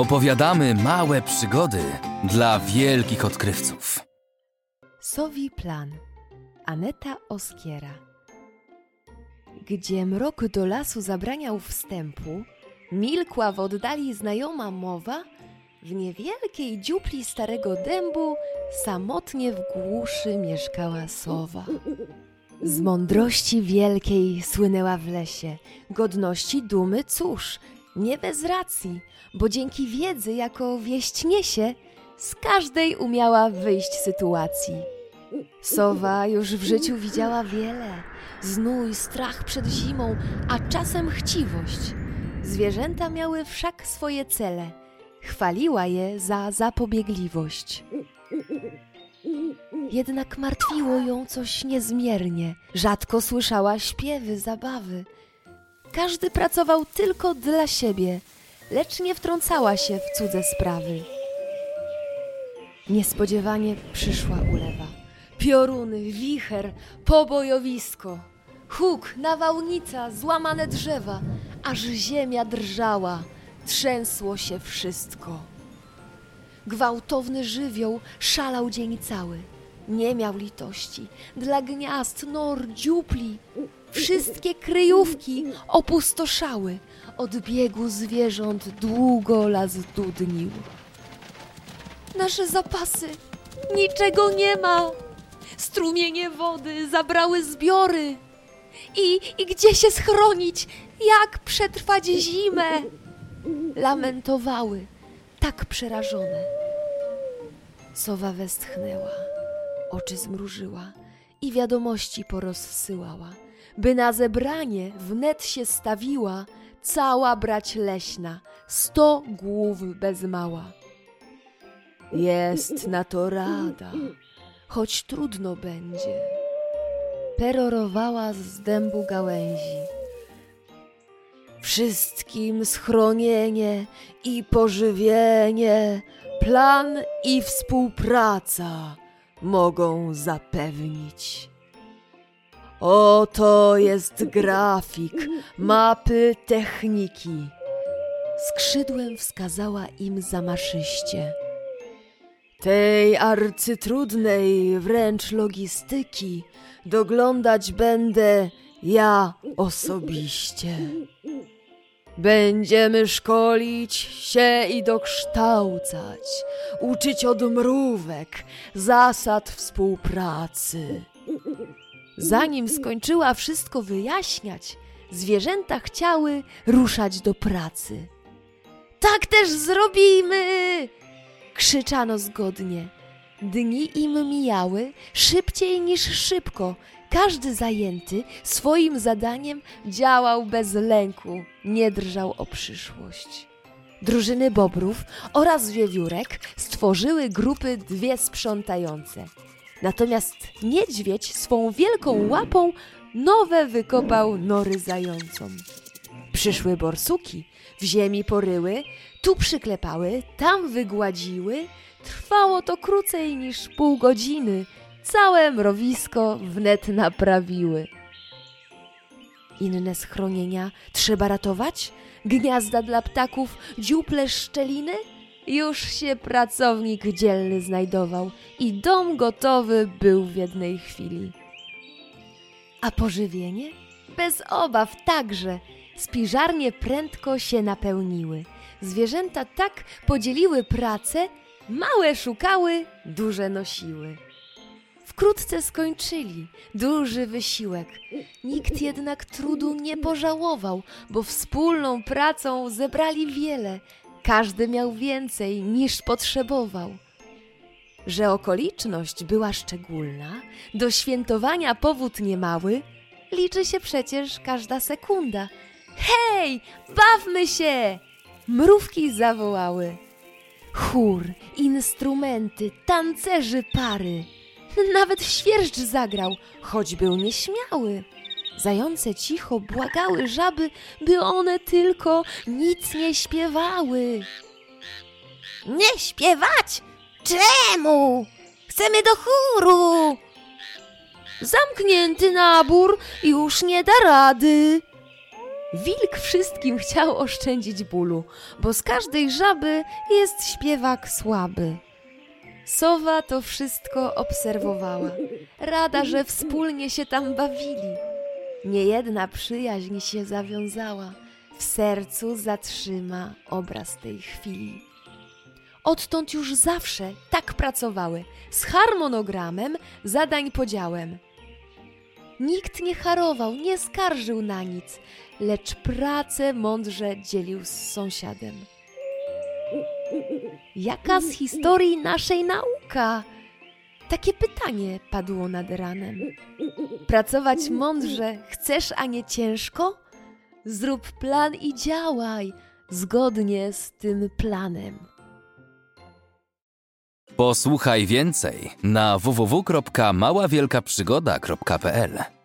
Opowiadamy małe przygody dla wielkich odkrywców. Sowi plan. Aneta Oskiera. Gdzie mrok do lasu zabraniał wstępu, milkła w oddali znajoma mowa, w niewielkiej dziupli starego dębu samotnie w głuszy mieszkała sowa. Z mądrości wielkiej słynęła w lesie, godności dumy cóż, nie bez racji, bo dzięki wiedzy, jako wieść niesie, z każdej umiała wyjść sytuacji. Sowa już w życiu widziała wiele, znój, strach przed zimą, a czasem chciwość. Zwierzęta miały wszak swoje cele, chwaliła je za zapobiegliwość. Jednak martwiło ją coś niezmiernie. Rzadko słyszała śpiewy, zabawy. Każdy pracował tylko dla siebie, lecz nie wtrącała się w cudze sprawy. Niespodziewanie przyszła ulewa. Pioruny, wicher, pobojowisko. Huk, nawałnica, złamane drzewa, aż ziemia drżała, trzęsło się wszystko. Gwałtowny żywioł szalał dzień cały. Nie miał litości dla gniazd, nor, dziupli. Wszystkie kryjówki opustoszały. Od biegu zwierząt długo las dudnił. Nasze zapasy, niczego nie ma. Strumienie wody zabrały zbiory. I, I gdzie się schronić? Jak przetrwać zimę? Lamentowały, tak przerażone. Sowa westchnęła, oczy zmrużyła i wiadomości porozsyłała, by na zebranie wnet się stawiła cała brać leśna, sto głów bez mała. Jest na to rada, choć trudno będzie. Perorowała z dębu gałęzi. Wszystkim schronienie i pożywienie, plan i współpraca mogą zapewnić. Oto jest grafik, mapy techniki. Skrzydłem wskazała im zamaszyście. Tej arcytrudnej wręcz logistyki doglądać będę ja osobiście. Będziemy szkolić się i dokształcać, uczyć od mrówek zasad współpracy. Zanim skończyła wszystko wyjaśniać, zwierzęta chciały ruszać do pracy. Tak też zrobimy! krzyczano zgodnie. Dni im mijały szybciej niż szybko. Każdy zajęty swoim zadaniem działał bez lęku, nie drżał o przyszłość. Drużyny bobrów oraz wiewiórek stworzyły grupy dwie sprzątające. Natomiast niedźwiedź swą wielką łapą nowe wykopał nory zającą. Przyszły borsuki w ziemi poryły, tu przyklepały, tam wygładziły. Trwało to krócej niż pół godziny. Całe mrowisko wnet naprawiły. Inne schronienia trzeba ratować? Gniazda dla ptaków, dziuple szczeliny? Już się pracownik dzielny znajdował i dom gotowy był w jednej chwili. A pożywienie? Bez obaw także. Spiżarnie prędko się napełniły. Zwierzęta tak podzieliły pracę, małe szukały, duże nosiły. Wkrótce skończyli duży wysiłek. Nikt jednak trudu nie pożałował, bo wspólną pracą zebrali wiele. Każdy miał więcej niż potrzebował. Że okoliczność była szczególna, do świętowania powód niemały, liczy się przecież każda sekunda. Hej, bawmy się! Mrówki zawołały. Chór, instrumenty, tancerzy pary. Nawet świerszcz zagrał, choć był nieśmiały. Zające cicho błagały żaby, by one tylko nic nie śpiewały. Nie śpiewać? Czemu? Chcemy do chóru. Zamknięty nabór już nie da rady. Wilk wszystkim chciał oszczędzić bólu, bo z każdej żaby jest śpiewak słaby. Sowa to wszystko obserwowała, rada, że wspólnie się tam bawili. Niejedna przyjaźń się zawiązała, w sercu zatrzyma obraz tej chwili. Odtąd już zawsze tak pracowały, z harmonogramem, zadań podziałem. Nikt nie harował, nie skarżył na nic, lecz pracę mądrze dzielił z sąsiadem. Jaka z historii naszej nauka? Takie pytanie padło nad ranem. Pracować mądrze chcesz, a nie ciężko? Zrób plan i działaj zgodnie z tym planem. Posłuchaj więcej na www.maławielkaprzygoda.pl